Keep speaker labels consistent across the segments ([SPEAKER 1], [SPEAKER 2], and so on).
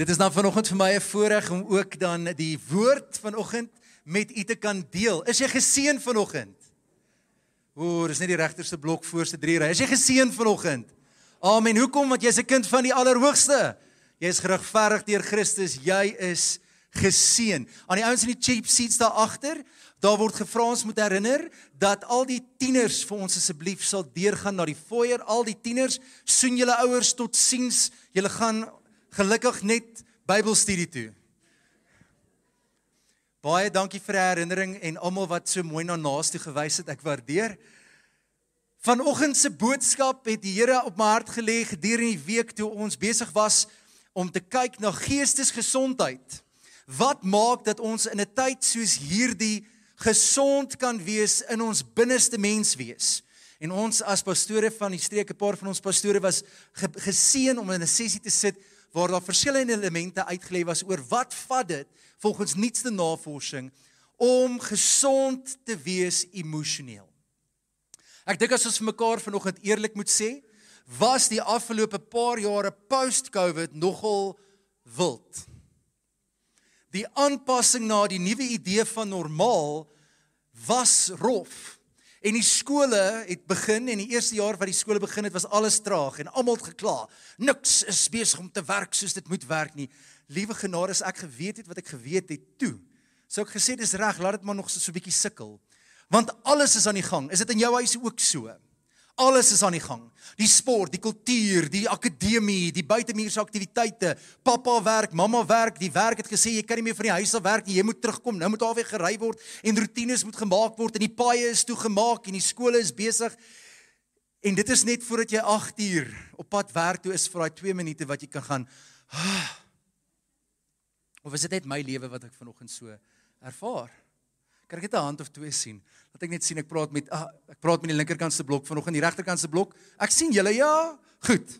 [SPEAKER 1] Dit is dan vanoggend vir my 'n voorreg om ook dan die woord vanoggend met u te kan deel. Is jy geseën vanoggend? O, dis net die regterste blok voorste drie ry. Is jy geseën vanoggend? Amen. Hoekom? Want jy's 'n kind van die Allerhoogste. Jy is geregverdig deur Christus. Jy is geseën. Aan die ouens in die cheap seats daar agter, daar word gevra ons moet herinner dat al die tieners vir ons asseblief sal deurgaan na die foyer. Al die tieners, soen julle ouers tot siens. Julle gaan gelukkig net Bybelstudie toe. Baie dankie vir die herinnering en almal wat so mooi na naaste gewys het. Ek waardeer. Vanoggend se boodskap het die Here op my hart gelê gedurende die week toe ons besig was om te kyk na geestesgesondheid. Wat maak dat ons in 'n tyd soos hierdie gesond kan wees in ons binneste mens wees? En ons as pastore van die streek, 'n paar van ons pastore was geseën om in 'n sessie te sit waar daar verskillende elemente uitgelê was oor wat vat dit volgens nuutste navorsing om gesond te wees emosioneel. Ek dink as ons vir mekaar vanoggend eerlik moet sê, was die afgelope paar jare post-COVID nogal wild. Die aanpassing na die nuwe idee van normaal was rof. En die skole het begin en die eerste jaar wat die skole begin het was alles traag en almal het gekla. Niks is besig om te werk soos dit moet werk nie. Liewe genade, as ek geweet het wat ek geweet het toe, sou ek gesê dis reg, laat dit maar nog so 'n bietjie sukkel. Want alles is aan die gang. Is dit in jou huis ook so? Alles is aan die gang. Die sport, die kultuur, die akademie, die buitemuurse aktiwiteite. Pappa werk, mamma werk, die werk het gesê jy kan nie meer van die huis af werk nie. Jy moet terugkom. Nou moet daar weer gery word en rotines moet gemaak word en die paaie is toegemaak en die skole is besig. En dit is net voordat jy 8 uur op pad werk toe is vir daai 2 minute wat jy kan gaan. Of is dit net my lewe wat ek vanoggend so ervaar? Kan ek net 'n hand of twee sien? Laat ek net sien ek praat met ah, ek praat met die linkerkant se blok vanoggend, die regterkant se blok. Ek sien julle ja, goed.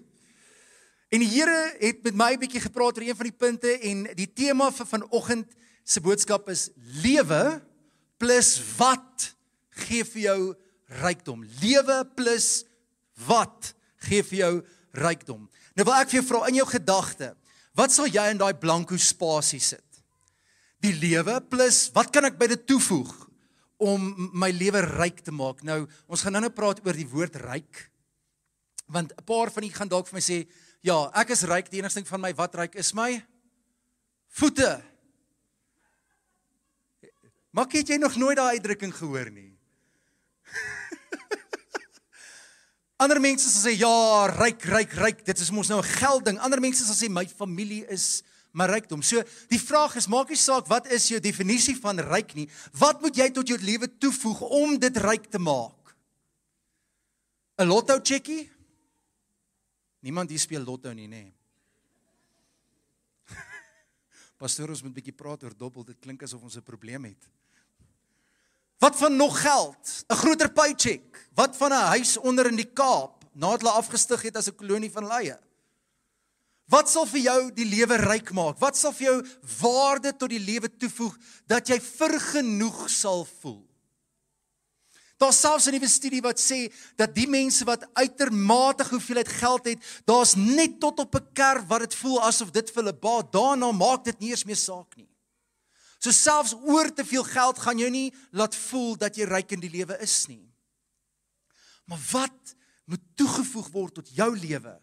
[SPEAKER 1] En die Here het met my 'n bietjie gepraat oor een van die punte en die tema vir vanoggend se boodskap is lewe plus wat gee vir jou rykdom. Lewe plus wat gee vir jou rykdom. Nou wil ek vir jou vra in jou gedagte, wat sal jy in daai blanko spasie sit? die lewe plus wat kan ek by dit toevoeg om my lewe ryk te maak. Nou, ons gaan nou-nou praat oor die woord ryk. Want 'n paar van u gaan dalk vir my sê, "Ja, ek is ryk. Die enigste ding van my wat ryk is my voete." Het jy nog nooit daai uitdrukking gehoor nie? Ander mense sal sê, "Ja, ryk, ryk, ryk. Dit is mos nou 'n gelding." Ander mense sal sê, "My familie is maar rykdom. So die vraag is, maak nie saak wat is jou definisie van ryk nie. Wat moet jy tot jou lewe toevoeg om dit ryk te maak? 'n Lotto checkie? Niemand hier speel lotto nie, nê. Nee. Pastoor, ons moet 'n bietjie praat oor dobbel. Dit klink asof ons 'n probleem het. Wat van nog geld? 'n Groter paycheck? Wat van 'n huis onder in die Kaap nadat hulle afgestig het as 'n kolonie van leie? Wat sal vir jou die lewe ryk maak? Wat sal vir jou waarde tot die lewe toevoeg dat jy vergenoeg sal voel? Daar selfs 'n nuwe studie wat sê dat die mense wat uitermate hoeveelheid geld het, daar's net tot op 'n kerf wat dit voel asof dit vir hulle baat. Daarna maak dit nie eens meer saak nie. So selfs oor te veel geld gaan jou nie laat voel dat jy ryk in die lewe is nie. Maar wat moet toegevoeg word tot jou lewe?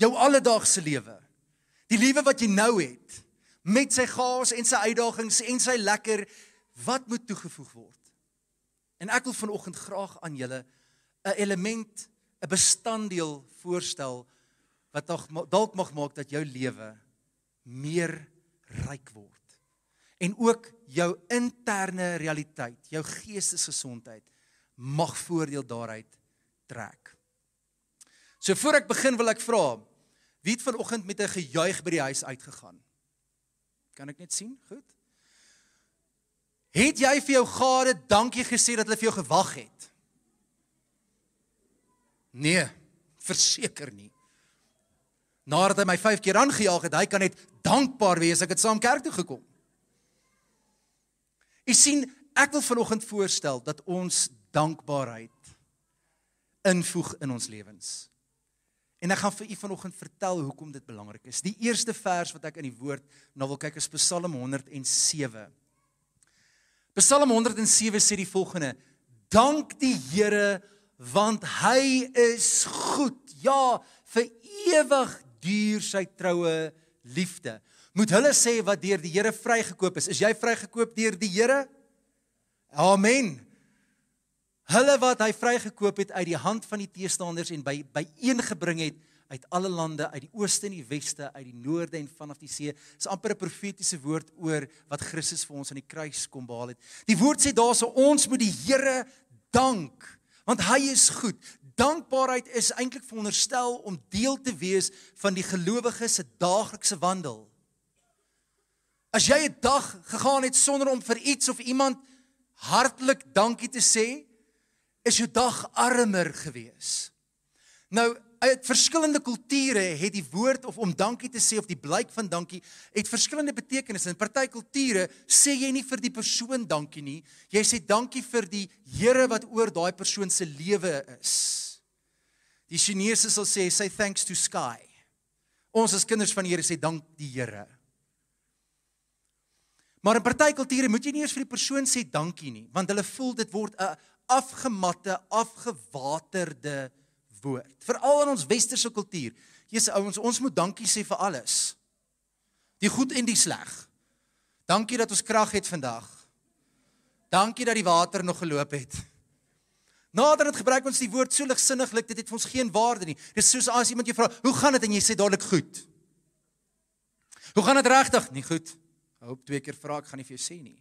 [SPEAKER 1] Jou alledaagse lewe. Die lewe wat jy nou het met sy gaas en sy uitdagings en sy lekker wat moet toegevoeg word. En ek wil vanoggend graag aan julle 'n element, 'n bestanddeel voorstel wat dalk mag maak dat jou lewe meer ryk word. En ook jou interne realiteit, jou geestesgesondheid mag voordeel daaruit trek. So voor ek begin wil ek vra, wie het vanoggend met 'n gejuig by die huis uitgegaan? Kan ek net sien? Goed. Het jy vir jou gade dankie gesê dat hulle vir jou gewag het? Nee, verseker nie. Nadat hy my 5 keer aangejaag het, hy kan net dankbaar wees ek het saam kerk toe gekom. U sien, ek wil vanoggend voorstel dat ons dankbaarheid invoeg in ons lewens En ek gaan vir u vanoggend vertel hoekom dit belangrik is. Die eerste vers wat ek in die woord nou wil kyk is Psalm 107. Psalm 107 sê die volgende: Dank die Here want hy is goed. Ja, vir ewig duur sy troue liefde. Moet hulle sê wat deur die Here vrygekoop is. Is jy vrygekoop deur die Here? Amen. Hulle wat hy vrygekoop het uit die hand van die teestanders en by by een het uit alle lande, uit die ooste en die weste, uit die noorde en vanaf die see. Dis amper 'n profetiese woord oor wat Christus vir ons aan die kruis kom behaal het. Die woord sê daarso ons moet die Here dank want hy is goed. Dankbaarheid is eintlik veronderstel om deel te wees van die gelowige se daaglikse wandel. As jy 'n dag gegaan het sonder om vir iets of iemand hartlik dankie te sê, is jou dag armer gewees. Nou, uit verskillende kulture het die woord of om dankie te sê of die blyk van dankie het verskillende betekenisse. In party kulture sê jy nie vir die persoon dankie nie, jy sê dankie vir die Here wat oor daai persoon se lewe is. Die Chinese sal sê say thanks to sky. Ons as kinders van die Here sê dank die Here. Maar in party kulture moet jy nie eers vir die persoon sê dankie nie, want hulle voel dit word 'n afgematte, afgewaterde woord. Veral in ons westerse kultuur. Jesus ouens, ons moet dankie sê vir alles. Die goed en die sleg. Dankie dat ons krag het vandag. Dankie dat die water nog geloop het. Nadat dit gebruik ons die woord so ligsinniglik, dit het vir ons geen waarde nie. Dis soos as iemand jou vra, "Hoe gaan dit?" en jy sê dadelik goed. Hoe gaan dit regtig? Nie goed. Hoop twee keer vra ek gaan nie vir jou sê nie.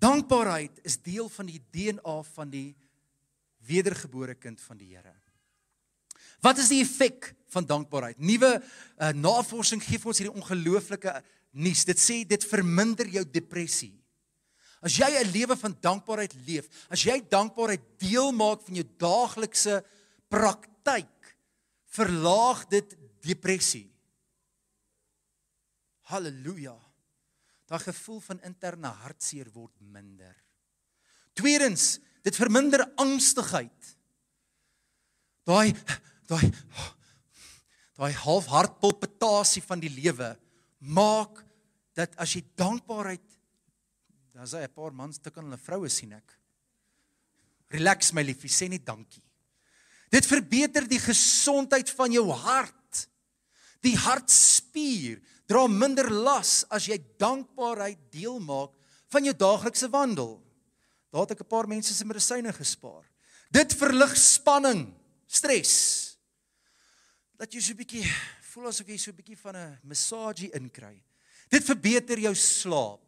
[SPEAKER 1] Dankbaarheid is deel van die DNA van die wedergebore kind van die Here. Wat is die effek van dankbaarheid? Nuwe uh, navorsing gee vir ons hierdie ongelooflike nuus. Dit sê dit verminder jou depressie. As jy 'n lewe van dankbaarheid leef, as jy dankbaarheid deel maak van jou daaglikse praktyk, verlaag dit depressie. Halleluja. Daai gevoel van interne hartseer word minder. Tweedens, dit verminder angstigheid. Daai daai daai halfhartpalpitasie van die lewe maak dat as jy dankbaarheid dan sê 'n paar mans tik aan hulle vroue sien ek. Relax my liefie, sê net dankie. Dit verbeter die gesondheid van jou hart. Die hartspier dra minder las as jy dankbaarheid deel maak van jou daaglikse wandel. Daar het ek 'n paar mense se medisyne gespaar. Dit verlig spanning, stres. Dat jy so 'n bietjie voel asof jy so 'n bietjie van 'n massagie inkry. Dit verbeter jou slaap.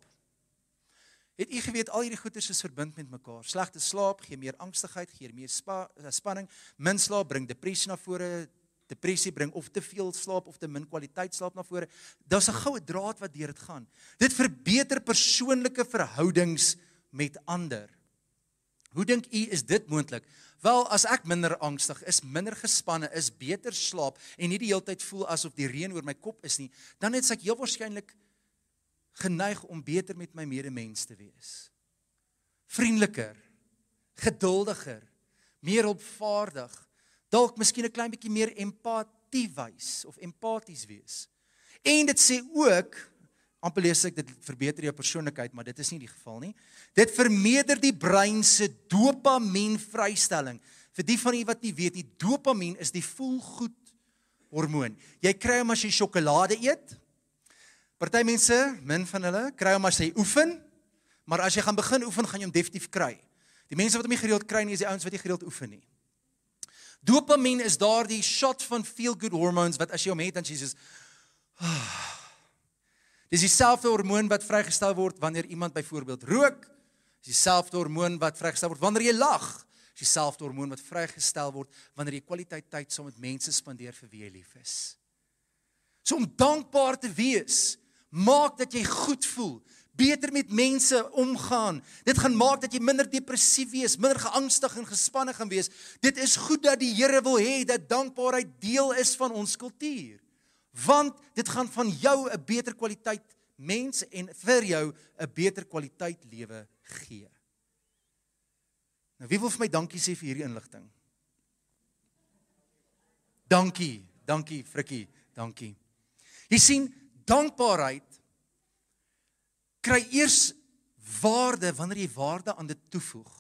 [SPEAKER 1] Het u geweet al hierdie goeters is verbind met mekaar? Slegte slaap gee meer angstigheid, gee meer spa, spanning. Min slaap bring depressie na vore. Depressie bring of te veel slaap of te min kwaliteit slaap na vore. Daar's 'n goue draad wat deur dit gaan. Dit verbeter persoonlike verhoudings met ander. Hoe dink u is dit moontlik? Wel, as ek minder angstig is, minder gespanne is, beter slaap en nie die hele tyd voel asof die reën oor my kop is nie, dan het ek heel waarskynlik geneig om beter met my medemens te wees. Vriendeliker, geduldiger, meer opvaardig, dalk miskien 'n klein bietjie meer empatie wys of empaties wees. En dit sê ook amper lees ek dit verbeter jou persoonlikheid, maar dit is nie die geval nie. Dit vermeerder die brein se dopamien vrystelling. Vir die van u wat nie weet nie, dopamien is die voelgoed hormoon. Jy kry hom as jy sjokolade eet. Party mense, min van hulle, kry hom as jy oefen, maar as jy gaan begin oefen, gaan jy hom definitief kry. Die mense wat hom nie gereeld kry nie, is die ouens wat nie gereeld oefen nie. Dopamien is daardie shot van feel good hormones wat as jy hom het dan jy sê ah, Dis dieselfde hormoon wat vrygestel word wanneer iemand byvoorbeeld rook. Dis dieselfde hormoon wat vrygestel word wanneer jy lag. Dis dieselfde hormoon wat vrygestel word wanneer jy kwaliteit tyd saam met mense spandeer vir wie jy lief is. So om dankbaar te wees, maak dat jy goed voel, beter met mense omgaan. Dit gaan maak dat jy minder depressief wees, minder geangstig en gespanne gaan wees. Dit is goed dat die Here wil hê dat dankbaarheid deel is van ons kultuur want dit gaan van jou 'n beter kwaliteit mens en vir jou 'n beter kwaliteit lewe gee. Nou wie wil vir my dankie sê vir hierdie inligting? Dankie, dankie Frikkie, dankie. Jy sien, dankbaarheid kry eers waarde wanneer jy waarde aan dit toevoeg.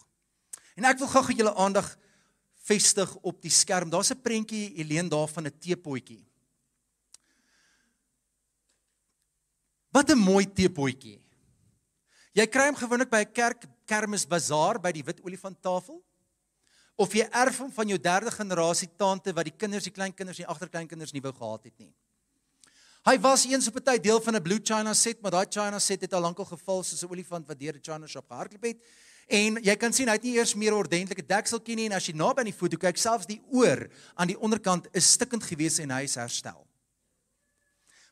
[SPEAKER 1] En ek wil gou-gou julle aandag vestig op die skerm. Daar's 'n prentjie Helene daar van 'n teepotjie. Wat 'n mooi teepotjie. Jy kry hom gewoonlik by 'n kerk kermisbazaar by die wit olifanttafel. Of jy erf hom van jou derde generasie tante wat die kinders, die kleinkinders en die agterkleinkinders nie wou gehad het nie. Hy was eens op 'n tyd deel van 'n Blue China set, maar daai China set het al lankal geval soos 'n olifant wat deur die China shop gehardloop het. En jy kan sien hy het nie eers meer ordentlike dekseltjie nie en as jy naby aan die foto kyk, selfs die oor aan die onderkant is stikkend gewees en hy is herstel.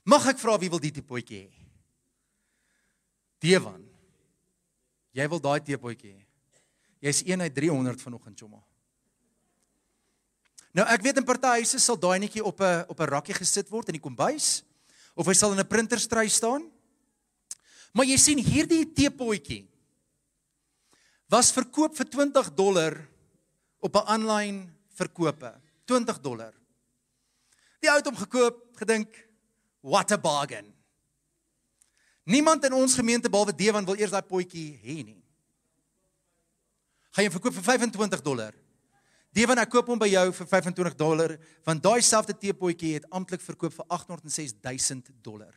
[SPEAKER 1] Mag ek vra wie wil die teepotjie hê? Dewan. Jy wil daai teepotjie hê. Jy's 1 uit 300 vanoggend, Choma. Nou ek weet in party huise sal daai netjie op 'n op 'n rakkie gesit word in die kombuis of hy sal in 'n printerstry staan. Maar jy sien hierdie teepotjie was verkoop vir 20 dollar op 'n aanlyn verkope. 20 dollar. Die ou het hom gekoop, gedink, what a bargain. Niemand in ons gemeente behalwe Dewan wil eers daai potjie hê nie. Gaan jy verkoop vir 25 dollar? Dewan, ek koop hom by jou vir 25 dollar, want daai selfde teepotjie het amptelik verkoop vir 806 000 dollar.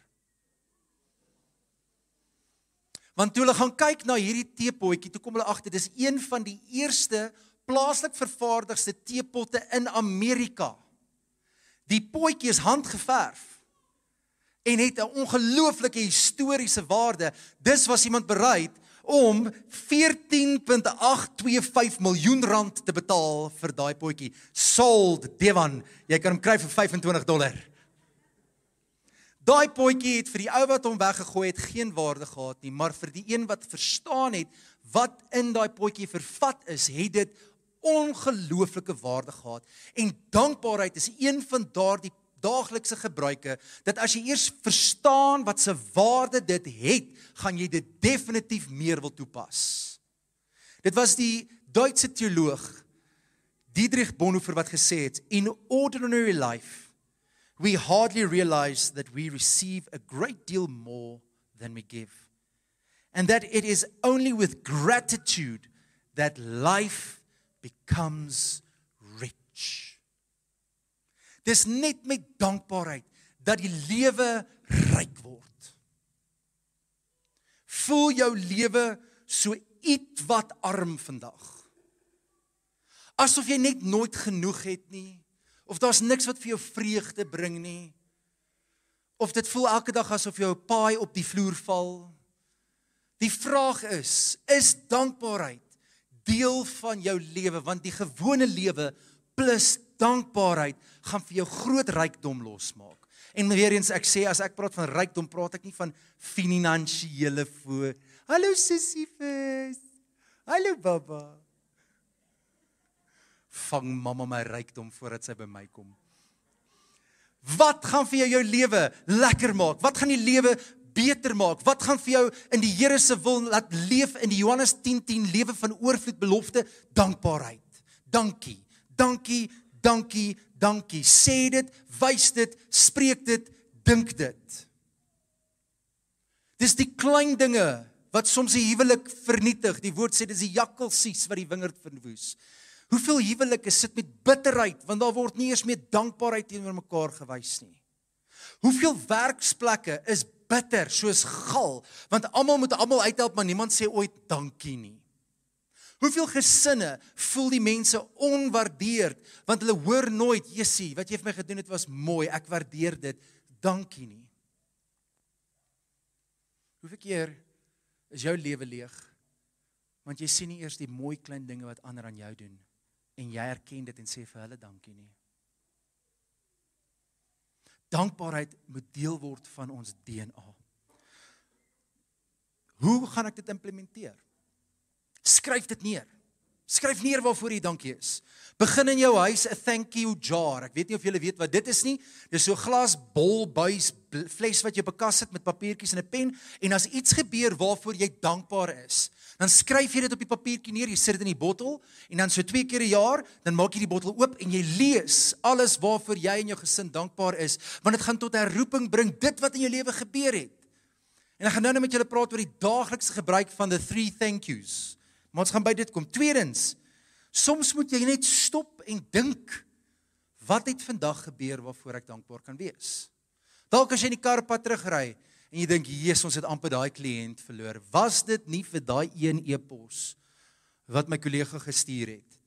[SPEAKER 1] Want toe hulle gaan kyk na hierdie teepotjie, toe kom hulle agter dis een van die eerste plaaslik vervaardigde teepotte in Amerika. Die potjie is handgeverf en het 'n ongelooflike historiese waarde. Dis was iemand bereid om 14.825 miljoen rand te betaal vir daai potjie. Sold Devan, jy kan hom kry vir 25 dollar. Daai potjie het vir die ou wat hom weggegooi het geen waarde gehad nie, maar vir die een wat verstaan het wat in daai potjie vervat is, het dit ongelooflike waarde gehad. En dankbaarheid is een van daardie daaglikse gebruike dat as jy eers verstaan wat se waarde dit het, gaan jy dit definitief meer wil toepas. Dit was die Duitse teoloog Dietrich Bonhoeffer wat gesê het in ordinary life we hardly realize that we receive a great deal more than we give and that it is only with gratitude that life becomes rich. Dis net met dankbaarheid dat die lewe ryk word. Voel jou lewe so ietwat arm vandag. Asof jy net nooit genoeg het nie of daar's niks wat vir jou vreugde bring nie. Of dit voel elke dag asof jou paai op die vloer val. Die vraag is, is dankbaarheid deel van jou lewe want die gewone lewe plus dankbaarheid gaan vir jou groot rykdom losmaak. En weer eens ek sê as ek praat van rykdom, praat ek nie van finansiële voor. Hallo Sisyphus. Hallo baba. Vang mamma my rykdom voordat sy by my kom. Wat gaan vir jou jou lewe lekker maak? Wat gaan die lewe beter maak? Wat gaan vir jou in die Here se wil laat leef in die Johannes 10:10 10, lewe van oorvloed belofte, dankbaarheid. Dankie. Dankie, dankie, dankie. Sê dit, wys dit, spreek dit, dink dit. Dis die klein dinge wat soms die huwelik vernietig. Die woord sê dis die jakkalsies wat die wingerd verwoes. Hoeveel huwelike sit met bitterheid want daar word nie eers meer dankbaarheid teenoor mekaar gewys nie. Hoeveel werksplekke is bitter soos gal want almal moet almal uithelp maar niemand sê ooit dankie nie. Hoeveel gesinne voel die mense onwaardeerd want hulle hoor nooit, "Jessie, wat jy vir my gedoen het was mooi. Ek waardeer dit. Dankie nie." Hoeveel keer is jou lewe leeg want jy sien nie eers die mooi klein dinge wat ander aan jou doen en jy erken dit en sê vir hulle dankie nie. Dankbaarheid moet deel word van ons DNA. Hoe gaan ek dit implementeer? Skryf dit neer. Skryf neer waarvoor jy dankie is. Begin in jou huis 'n thank you jar. Ek weet nie of julle weet wat dit is nie. Dis so 'n glas bol buis fles wat jy bekas het met papiertjies en 'n pen en as iets gebeur waarvoor jy dankbaar is, Dan skryf jy dit op die papiertjie neer, jy sit dit in die bottel en dan so twee keer 'n jaar, dan maak jy die bottel oop en jy lees alles waarvoor jy en jou gesin dankbaar is, want dit gaan tot herroeping bring dit wat in jou lewe gebeur het. En ek gaan nou net met julle praat oor die daaglikse gebruik van the three thank yous. Maar ons gaan by dit kom. Tweedens, soms moet jy net stop en dink wat het vandag gebeur waarvoor ek dankbaar kan wees. Dalk as jy in die kar pad terugry en jy dink, "Jesus, ons het amper daai kliënt verloor. Was dit nie vir daai een e-pos wat my kollega gestuur het,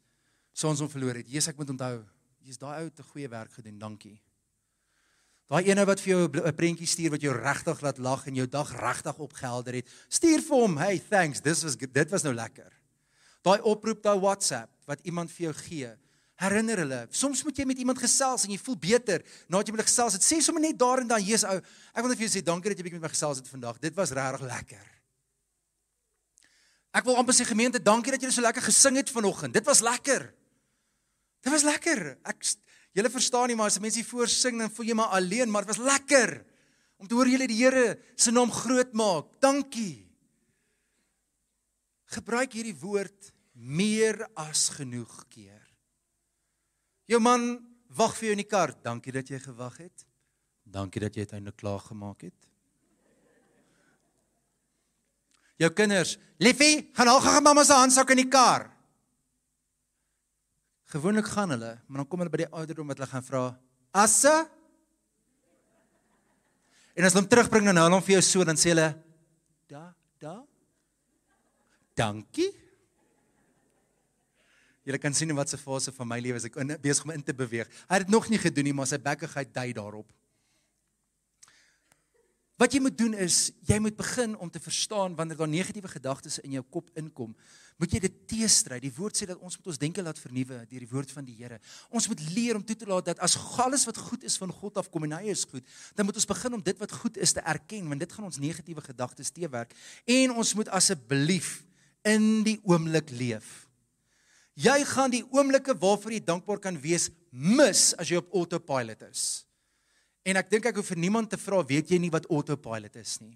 [SPEAKER 1] sou ons hom verloor het." Jesus, ek moet onthou, jy's daai ou 'n goeie werk gedoen. Dankie. Daai ene wat vir jou 'n prentjie stuur wat jou regtig laat lag en jou dag regtig opgehelder het, stuur vir hom, "Hey, thanks. Dis was dit was nou lekker." Daai oproep daai WhatsApp wat iemand vir jou gee, herinner hulle. Soms moet jy met iemand gesels en jy voel beter nadat jy met hulle gesels het. Sê sommer net daar en dan, Jesus ou, ek wil net vir jou sê dankie dat jy bietjie met my gesels het vandag. Dit was regtig lekker. Ek wil amper sê gemeente, dankie dat julle so lekker gesing het vanoggend. Dit was lekker. Dit was lekker. Ek julle verstaan nie maar as mense hier voor sing dan voel jy maar alleen, maar dit was lekker om te hoor julle die Here se naam groot maak. Dankie. Gebruik hierdie woord meer as genoeg keer. Jou man wag vir jou in die kar. Dankie dat jy gewag het. Dankie dat jy uiteindelik klaar gemaak het. Jou kinders, liefie, gaan al gaan mamma se handsak in die kar. Gewoonlik gaan hulle, maar dan kom hulle by die ouderdom wat hulle gaan vra, "Asse?" En as hulle hom terugbring na hulle hom vir jou so dan sê hulle, "Da, da." Dankie. Julle kan sien in watter fase van my lewe is ek besig om in te beweeg. Hy het dit nog nie gedoen nie, maar sy bekkigheid dui daarop. Wat jy moet doen is, jy moet begin om te verstaan wanneer daar negatiewe gedagtes in jou kop inkom, moet jy dit teestry. Die woord sê dat ons moet ons denke laat vernuwe deur die woord van die Here. Ons moet leer om toe te laat dat as alles wat goed is van God af kom en hy is goed, dan moet ons begin om dit wat goed is te erken, want dit gaan ons negatiewe gedagtes teewerk. En ons moet asseblief in die oomblik leef. Jy gaan die oomblikke waarvoor jy dankbaar kan wees mis as jy op autopilot is. En ek dink ek hoef vir niemand te vra, weet jy nie wat autopilot is nie.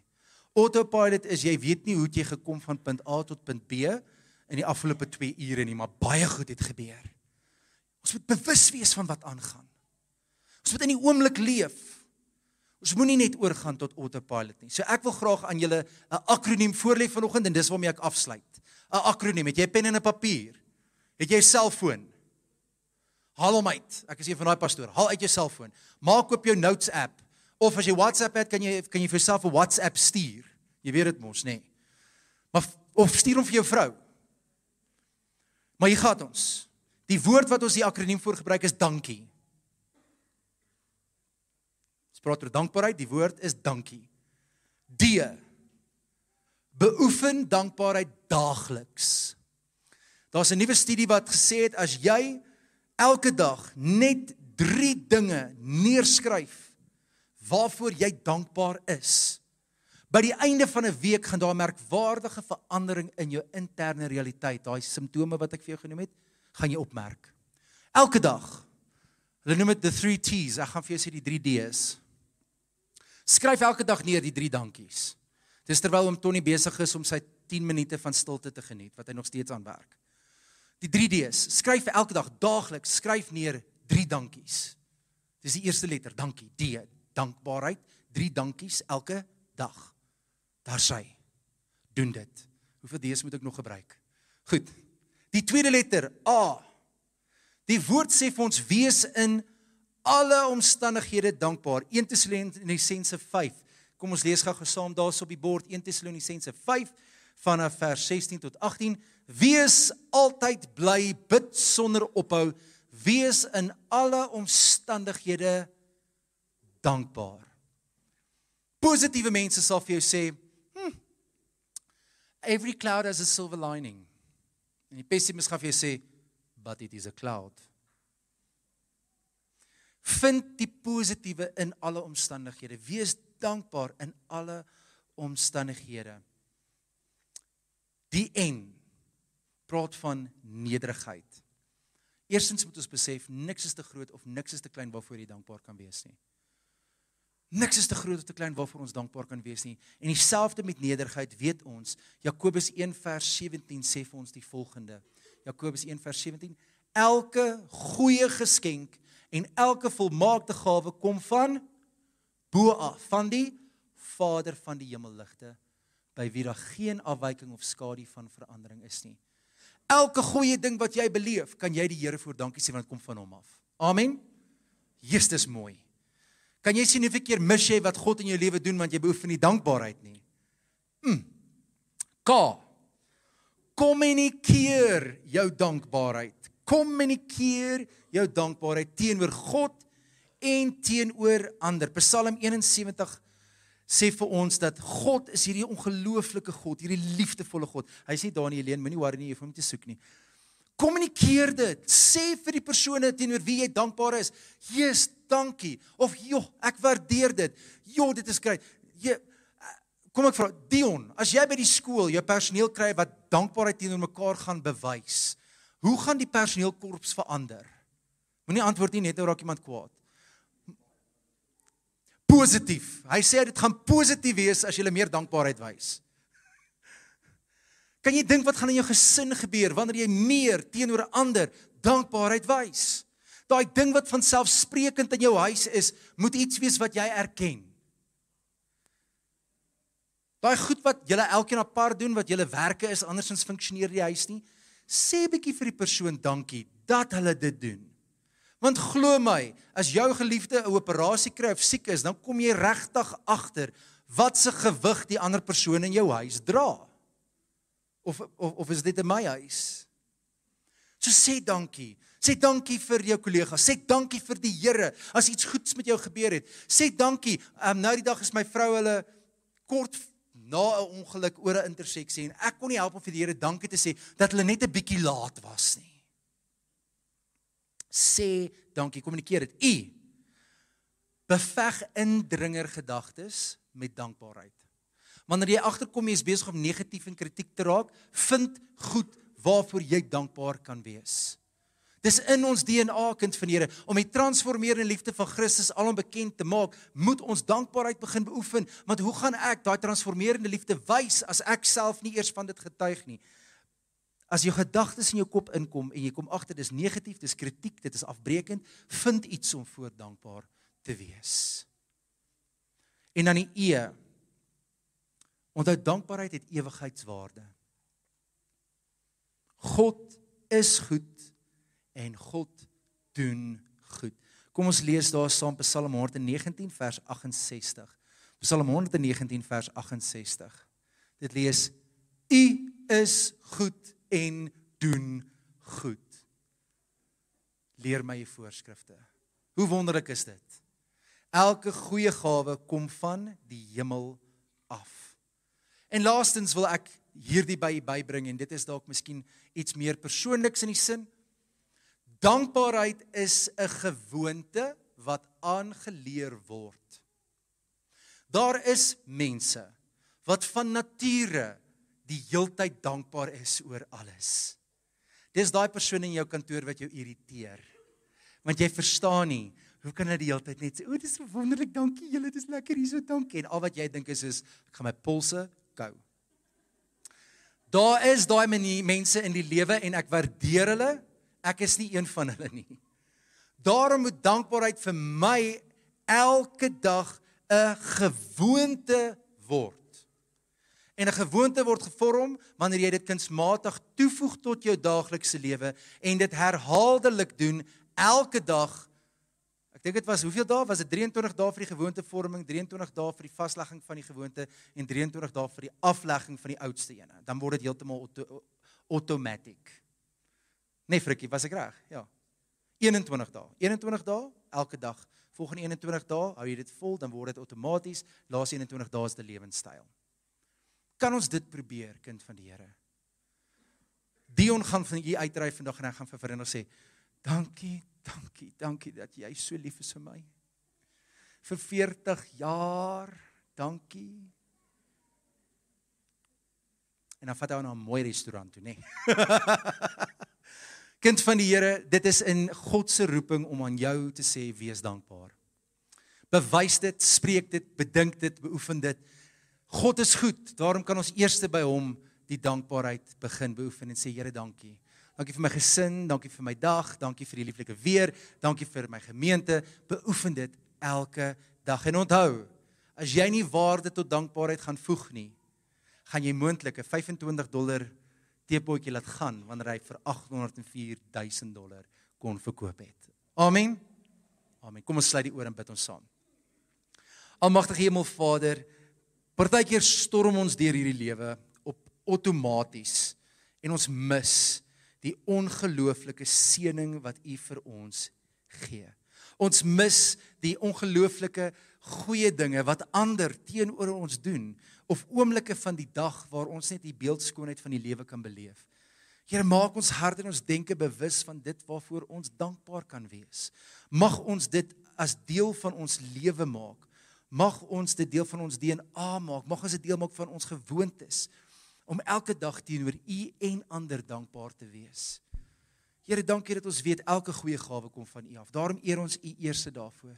[SPEAKER 1] Autopilot is jy weet nie hoe jy gekom van punt A tot punt B in die afgelope 2 ure nie, maar baie goed het gebeur. Ons moet bewus wees van wat aangaan. Ons moet in die oomblik leef. Ons moenie net oorgaan tot autopilot nie. So ek wil graag aan julle 'n akroniem voorlê vanoggend en dis waarmee ek afsluit. 'n Akroniem, het jy pen en 'n papier? Het jy 'n selfoon? Haal hom uit. Ek is een van daai pastoor. Haal uit jou selfoon. Maak oop jou notes app of as jy WhatsApp het, kan jy kan jy vir jouself 'n WhatsApp stuur. Jy weet dit mos, nê? Nee. Maar of stuur hom vir jou vrou. Maar hier gaan ons. Die woord wat ons die akroniem voor gebruik is dankie. Ons praat oor dankbaarheid. Die woord is dankie. D. Beoefen dankbaarheid daagliks. Daar's 'n nuwe studie wat gesê het as jy elke dag net 3 dinge neerskryf waarvoor jy dankbaar is. By die einde van 'n week gaan daar 'n merkwaardige verandering in jou interne realiteit, daai simptome wat ek vir jou genoem het, gaan jy opmerk. Elke dag. Hulle noem dit the 3 T's. Ek gaan vir jou sê die 3 D's. Skryf elke dag neer die 3 dankies. Dis terwyl om Tony besig is om sy 10 minute van stilte te geniet wat hy nog steeds aan werk. Die 3D's. Skryf elke dag daagliks skryf neer 3 dankies. Dis die eerste letter, dankie. D, dankbaarheid. 3 dankies elke dag. Daar sê doen dit. Hoeveel D's moet ek nog gebruik? Goed. Die tweede letter, A. Die woord sê vir ons wees in alle omstandighede dankbaar. 1 Tessalonisense 5. Kom ons lees gou gesaam daarso op die bord 1 Tessalonisense 5 vanaf vers 16 tot 18. Wees altyd bly, bid sonder ophou, wees in alle omstandighede dankbaar. Positiewe mense sal vir jou sê, hm, every cloud has a silver lining. En die pessimis gaan vir jou sê, but it is a cloud. Vind die positiewe in alle omstandighede. Wees dankbaar in alle omstandighede. Die N praat van nederigheid. Eerstens moet ons besef niks is te groot of niks is te klein waarvoor jy dankbaar kan wees nie. Niks is te groot of te klein waarvoor ons dankbaar kan wees nie. En dieselfde met nederigheid weet ons. Jakobus 1 vers 17 sê vir ons die volgende. Jakobus 1 vers 17: Elke goeie geskenk en elke volmaakte gawe kom van bo af, van die Vader van die hemelligte, by wie daar geen afwyking of skadu van verandering is nie. Elke goeie ding wat jy beleef, kan jy die Here voor dankie sê want dit kom van hom af. Amen. Jesus is mooi. Kan jy sien hoeveel keer mis jy wat God in jou lewe doen want jy beoefen nie dankbaarheid nie? Mm. K. Kommunikeer jou dankbaarheid. Kommunikeer jou dankbaarheid teenoor God en teenoor ander. Psalm 71 sê vir ons dat God is hierdie ongelooflike God, hierdie liefdevolle God. Hy sê daar in Helene, moenie worry nie, jy hoef hom te soek nie. Kommunikeer dit. Sê vir die persone teenoor wie jy dankbaar is. Jesus, dankie. Of joh, ek waardeer dit. Joh, dit is grait. Jy Kom ek vra Dion, as jy by die skool jou personeel kry wat dankbaarheid teenoor mekaar gaan bewys, hoe gaan die personeelkorps verander? Moenie antwoord nie net nou raak iemand kwaad. Positief. Hy sê dit gaan positief wees as jy meer dankbaarheid wys. Kan jy dink wat gaan in jou gesin gebeur wanneer jy meer teenoor ander dankbaarheid wys? Daai ding wat van selfsprekend in jou huis is, moet iets wees wat jy erken. Daai goed wat julle elkeen apart doen, wat julle werke is, andersins funksioneer die huis nie. Sê 'n bietjie vir die persoon dankie dat hulle dit doen. Want glo my, as jou geliefde 'n operasie kry of siek is, dan kom jy regtig agter wat se gewig die ander persoon in jou huis dra of of of is dit in my huis? So sê dankie. Sê dankie vir jou kollegas. Sê dankie vir die Here as iets goeds met jou gebeur het. Sê dankie. Um, nou die dag is my vrou hulle kort na 'n ongeluk oor 'n interseksie en ek kon nie help om vir die Here dankie te sê dat hulle net 'n bietjie laat was nie. Sê dankie. Kommunikeer dit. U beveg indringer gedagtes met dankbaarheid. Wanneer jy agterkom jy is besig om negatief en kritiek te raak, vind goed waarvoor jy dankbaar kan wees. Dis in ons DNA kind van Here om die transformerende liefde van Christus alom bekend te maak, moet ons dankbaarheid begin beoefen. Want hoe gaan ek daai transformerende liefde wys as ek self nie eers van dit getuig nie? As jou gedagtes in jou kop inkom en jy kom agter dis negatief, dis kritiek, dit is afbreekend, vind iets om voor dankbaar te wees. En dan die E Onthou dankbaarheid het ewigheidswaarde. God is goed en God doen goed. Kom ons lees daar saam Psalm 119 vers 68. Psalm 119 vers 68. Dit lees: U is goed en doen goed. Leer my u voorskrifte. Hoe wonderlik is dit? Elke goeie gawe kom van die hemel af. En laastens wil ek hierdie by bybring en dit is dalk miskien iets meer persoonliks in die sin. Dankbaarheid is 'n gewoonte wat aangeleer word. Daar is mense wat van nature die heeltyd dankbaar is oor alles. Dis daai persoon in jou kantoor wat jou irriteer. Want jy verstaan nie, hoe kan hulle die heeltyd net sê, "O, dis wonderlik, dankie julle, dis lekker hier so, dankie." En al wat jy dink is is ek gaan my polse kou. Daar is daai mense in die lewe en ek waardeer hulle. Ek is nie een van hulle nie. Daarom moet dankbaarheid vir my elke dag 'n gewoonte word. En 'n gewoonte word gevorm wanneer jy dit kunsmatig toevoeg tot jou daaglikse lewe en dit herhaaldelik doen elke dag dink dit was hoeveel dae was dit 23 dae vir die gewoontevorming, 23 dae vir die vaslegging van die gewoonte en 23 dae vir die aflegging van die oudste ene. Dan word dit heeltemal auto, automatic. Nee, Frikkie, was ek reg? Ja. 21 dae. 21 dae elke dag. Volgende 21 dae hou jy dit vol, dan word dit outomaties. Laaste 21 dae is die lewenstyl. Kan ons dit probeer, kind van die Here? Dion gaan van hier uitry vandag en hy gaan vir vriende sê: "Dankie, Dankie, dankie dat jy so lief is vir my. Vir 40 jaar. Dankie. En dan vat hy na 'n mooi restaurant toe, nê. Nee. kind van die Here, dit is in God se roeping om aan jou te sê wees dankbaar. Bewys dit, spreek dit, bedink dit, beoefen dit. God is goed. Daarom kan ons eers by hom die dankbaarheid begin beoefen en sê Here, dankie. Dankie vir my gesin, dankie vir my dag, dankie vir die lieflike weer, dankie vir my gemeente. Beoefen dit elke dag en onthou, as jy nie waarde tot dankbaarheid gaan voeg nie, gaan jy moontlik 'n 25 dollar teepotjie laat gaan wanneer hy vir 804 000 dollar kon verkoop het. Amen. Amen. Kom ons sluit die oor en bid ons saam. Almagtige Hemelvader, partykeer storm ons deur hierdie lewe op outomaties en ons mis die ongelooflike seëning wat U vir ons gee. Ons mis die ongelooflike goeie dinge wat ander teenoor ons doen of oomblikke van die dag waar ons net die beeldskoonheid van die lewe kan beleef. Here maak ons hart en ons denke bewus van dit waarvoor ons dankbaar kan wees. Mag ons dit as deel van ons lewe maak. Mag ons dit deel van ons DNA maak. Mag ons dit deel maak van ons gewoontes om elke dag teenoor U en ander dankbaar te wees. Here, dankie dat ons weet elke goeie gawe kom van U af. Daarom eer ons U eerste daarvoor.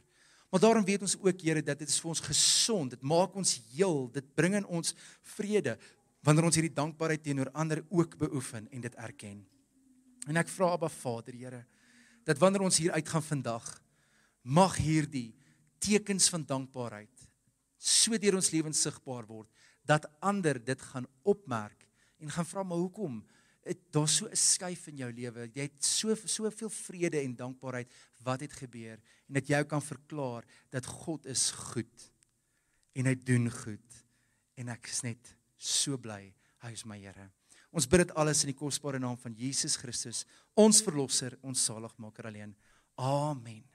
[SPEAKER 1] Maar daarom weet ons ook Here dat dit is vir ons gesond. Dit maak ons heel. Dit bring in ons vrede wanneer ons hierdie dankbaarheid teenoor ander ook beoefen en dit erken. En ek vra Abba Vader, Here, dat wanneer ons hier uitgaan vandag, mag hierdie tekens van dankbaarheid so deur ons lewens sigbaar word dat ander dit gaan opmerk en gaan vra maar hoekom daar's so 'n skuif in jou lewe jy het so soveel vrede en dankbaarheid wat het gebeur en dat jy kan verklaar dat God is goed en hy doen goed en ek is net so bly hy is my Here. Ons bid dit alles in die kosbare naam van Jesus Christus, ons verlosser, ons saligmaker alleen. Amen.